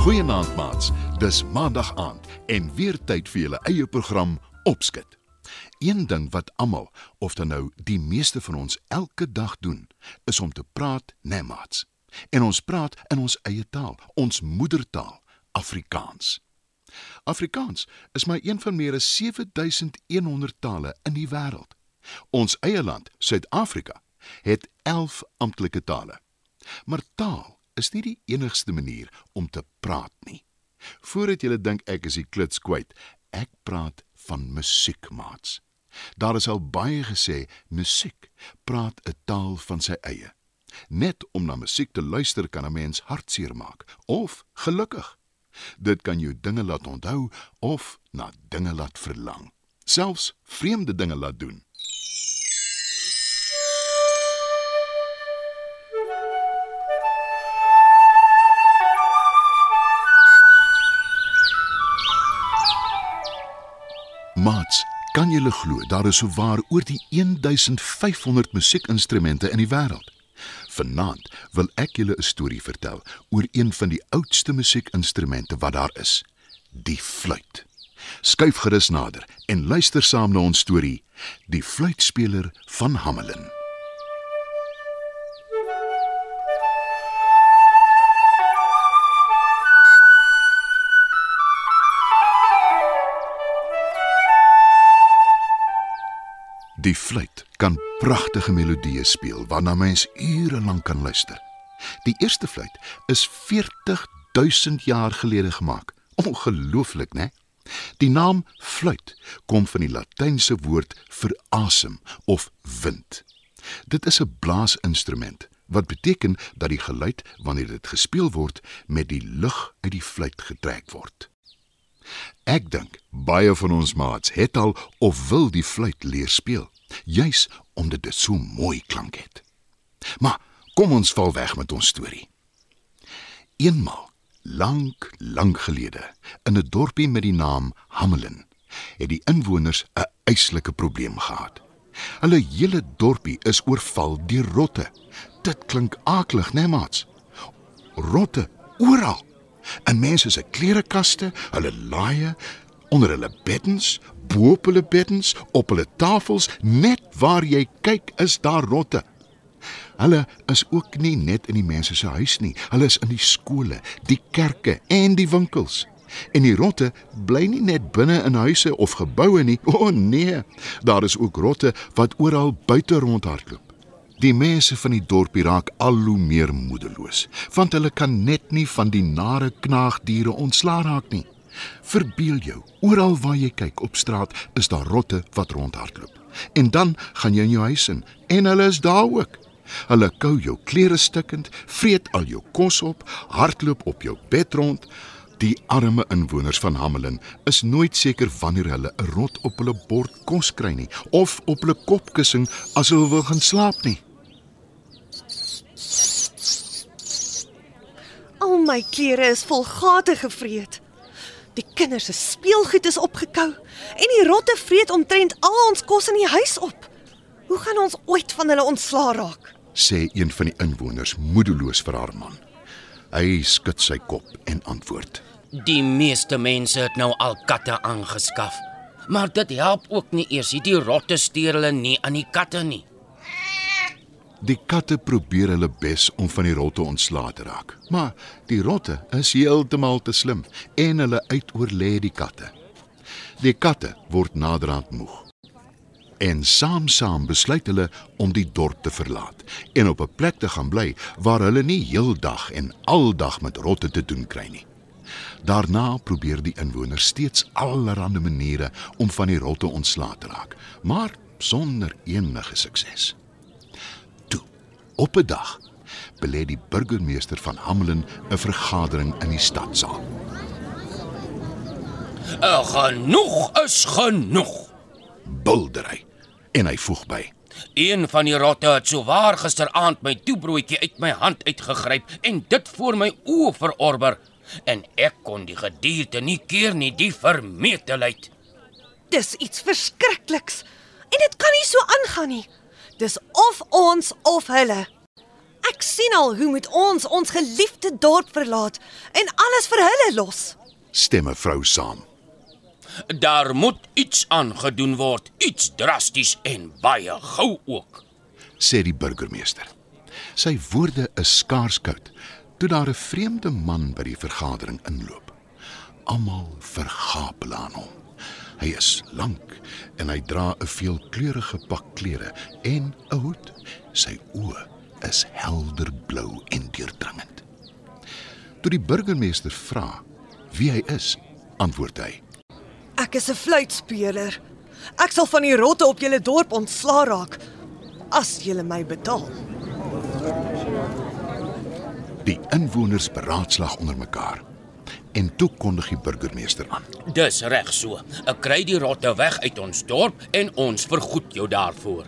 Goeienaand maats. Dis Maandag aand en weer tyd vir julle eie program Opskit. Een ding wat almal, of dan nou die meeste van ons elke dag doen, is om te praat, né nee, maats. En ons praat in ons eie taal, ons moedertaal, Afrikaans. Afrikaans is maar een van meer as 7100 tale in die wêreld. Ons eie land, Suid-Afrika, het 11 amptelike tale. Maar taal is nie die enigste manier om te praat nie. Voordat jy dink ek is die klits kwyt, ek praat van musiekmaats. Daar is al baie gesê musiek praat 'n taal van sy eie. Net om na musiek te luister kan 'n mens hartseer maak of gelukkig. Dit kan jou dinge laat onthou of na dinge laat verlang. Selfs vreemde dinge laat doen. Mats, kan jy glo daar is sowaar oor die 1500 musiekinstrumente in die wêreld? Vanaand wil ek julle 'n storie vertel oor een van die oudste musiekinstrumente wat daar is, die fluit. Skuif gerus nader en luister saam na ons storie, Die fluitspeler van Hamelin. Die fluit kan pragtige melodieë speel waarna mens ure lank kan luister. Die eerste fluit is 40000 jaar gelede gemaak. Ongelooflik, né? Die naam fluit kom van die latynse woord vir asem of wind. Dit is 'n blaasinstrument wat beteken dat die geluid wanneer dit gespeel word met die lug uit die fluit getrek word. Ek dink baie van ons maats het al of wil die fluit leer speel, juis omdat dit so mooi klank het. Maar kom ons val weg met ons storie. Eenmal, lank, lank gelede, in 'n dorpie met die naam Hamelin, het die inwoners 'n eislike probleem gehad. Hulle hele dorpie is oorval deur rotte. Dit klink aaklig, né, nee, maats? Rotte oral in mense se klerekaste, hulle laaie, onder hulle beddens, bo op hulle beddens, op hulle tafels, net waar jy kyk is daar rotte. Hulle is ook nie net in die mense se huis nie. Hulle is in die skole, die kerke en die winkels. En die rotte bly nie net binne in huise of geboue nie. O oh, nee, daar is ook rotte wat oral buite rondhardloop. Die mense van die dorpie raak al hoe meer moedeloos, want hulle kan net nie van die nare knaagdiere ontslaa raak nie. Verbeel jou, oral waar jy kyk op straat is daar rotte wat rondhardloop. En dan gaan jy in jou huis in en hulle is daar ook. Hulle kou jou klere stikkend, vreet al jou kos op, hardloop op jou bed rond. Die arme inwoners van Hamelin is nooit seker wanneer hulle 'n rot op hulle bord kos kry nie of op hulle kopkussing as hulle wil gaan slaap nie. Al my klere is vol gate gevreet. Die kinders se speelgoed is opgekou en die rotte vreet omtrent al ons kos in die huis op. Hoe gaan ons ooit van hulle ontslaa raak? sê een van die inwoners moedeloos vir haar man. Hy skud sy kop en antwoord: Die meeste mense het nou al katte aangeskaf. Maar dit help ook nie eers hierdie rotte steur hulle nie aan die katte nie. Die katte probeer hulle bes om van die rotte ontslae te raak. Maar die rotte is heeltemal te slim en hulle uitoorlê die katte. Die katte word naderhand moeg. En saam-saam besluit hulle om die dorp te verlaat en op 'n plek te gaan bly waar hulle nie heeldag en aldag met rotte te doen kry nie. Daarna probeer die inwoners steeds allerlei maniere om van die rotte ontslae te raak, maar sonder enige sukses. Op 'n dag belê die burgemeester van Hamelin 'n vergadering in die stadsaal. "Genoeg is genoeg," buldery en hy voeg by: Een van die rotte het sowaar gisteraand my toebroodjie uit my hand uitgegryp en dit voor my oë verorber en ek kon die gedierte nie keer nie, die vermetelheid. Dis iets verskrikliks. En dit kan nie so aangaan nie. Dis of ons of hulle. Ek sien al hoe moet ons ons geliefde dorp verlaat en alles vir hulle los. Stemme vrou saam. Daar moet iets aangedoen word, iets drasties en baie gou ook. sê die burgemeester. Sy woorde is skaars koud toe daar 'n vreemde man by die vergadering inloop. Almal vergaap aan hom. Hy is lank en hy dra 'n veelkleurige pak klere en 'n hoed. Sy oë is helderblou en deurdringend. Toe die burgemeester vra wie hy is, antwoord hy: Ek is 'n fluitspeler. Ek sal van die rotte op julle dorp ontslaa raak as julle my betaal. Die inwoners beraadslag onder mekaar. En toe kondig die burgemeester aan. Dis reg so. Ek kry die rotte weg uit ons dorp en ons vergoed jou daarvoor.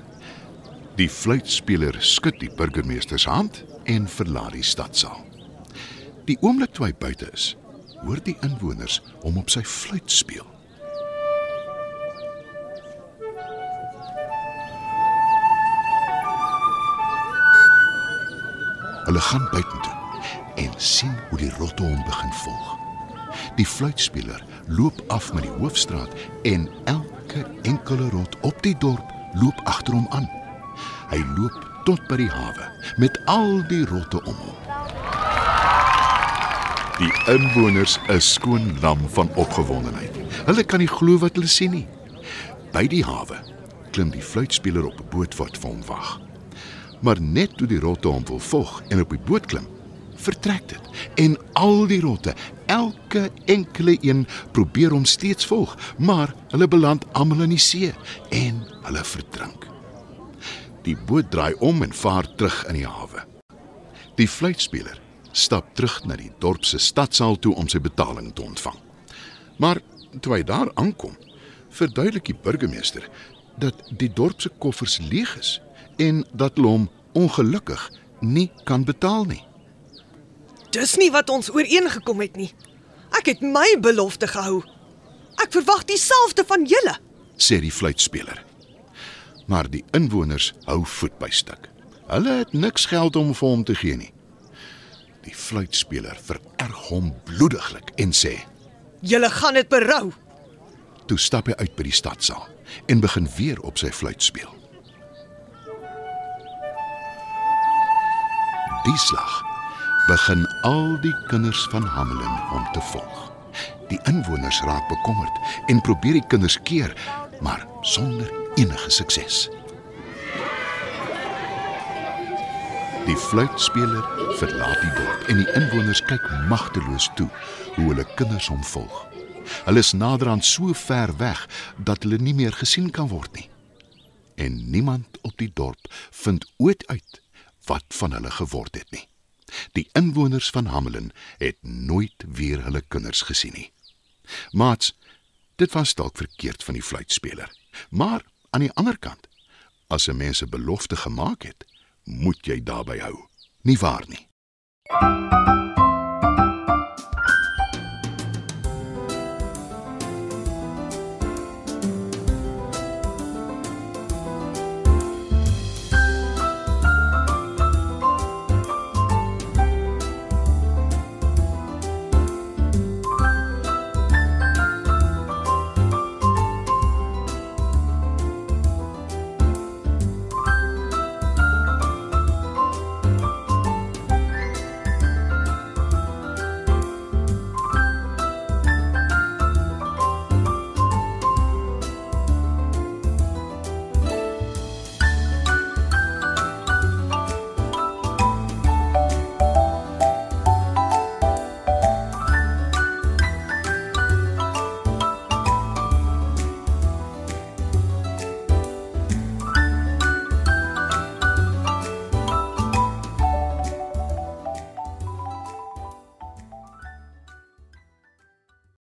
Die fluitspeler skud die burgemeester se hand en verlaat die stadsaal. Die oomblik toe hy buite is, hoor die inwoners hom op sy fluit speel. Hulle gaan buitentoe en sien hoe die rotte hom begin volg. Die fluitspeler loop af met die hoofstraat en elke enkele rot op die dorp loop agter hom aan. Hy loop tot by die hawe met al die rotte om hom. Die inwoners is skoon lam van opgewondenheid. Hulle kan nie glo wat hulle sien nie. By die hawe klim die fluitspeler op 'n boot wat vir hom wag. Maar net toe die rotte hom wil volg en op die boot klim, vertrek dit en al die rotte, elke enkele een probeer hom steeds volg, maar hulle beland almal in die see en hulle verdrink. Die boot draai om en vaar terug in die hawe. Die fluitspeler stap terug na die dorp se stadsaal toe om sy betaling te ontvang. Maar toe hy daar aankom, verduidelik die burgemeester dat die dorp se koffers leeg is en dat hulle hom ongelukkig nie kan betaal nie. Dis nie wat ons ooreengekom het nie. Ek het my belofte gehou. Ek verwag dieselfde van julle. sê die fluitspeler. Maar die inwoners hou voet by stuk. Hulle het niks geld om vir hom te gee nie. Die fluitspeler vererg hom bloediglik en sê: Julle gaan dit berou. Toe stap hy uit by die stadsaal en begin weer op sy fluit speel. Die slag begin al die kinders van Hamelin hom te volg. Die inwoners raak bekommerd en probeer die kinders keer, maar sonder enige sukses. Die fluitspeler verlaat die dorp en die inwoners kyk magteloos toe hoe hulle kinders hom volg. Hulle is naderhand so ver weg dat hulle nie meer gesien kan word nie. En niemand op die dorp vind ooit uit wat van hulle geword het nie. Die inwoners van Hamelin het nooit weer hulle kinders gesien nie. Maats, dit was dalk verkeerd van die fluitspeler. Maar aan die ander kant, as 'n mens 'n belofte gemaak het, moet jy daarby hou. Nie waar nie?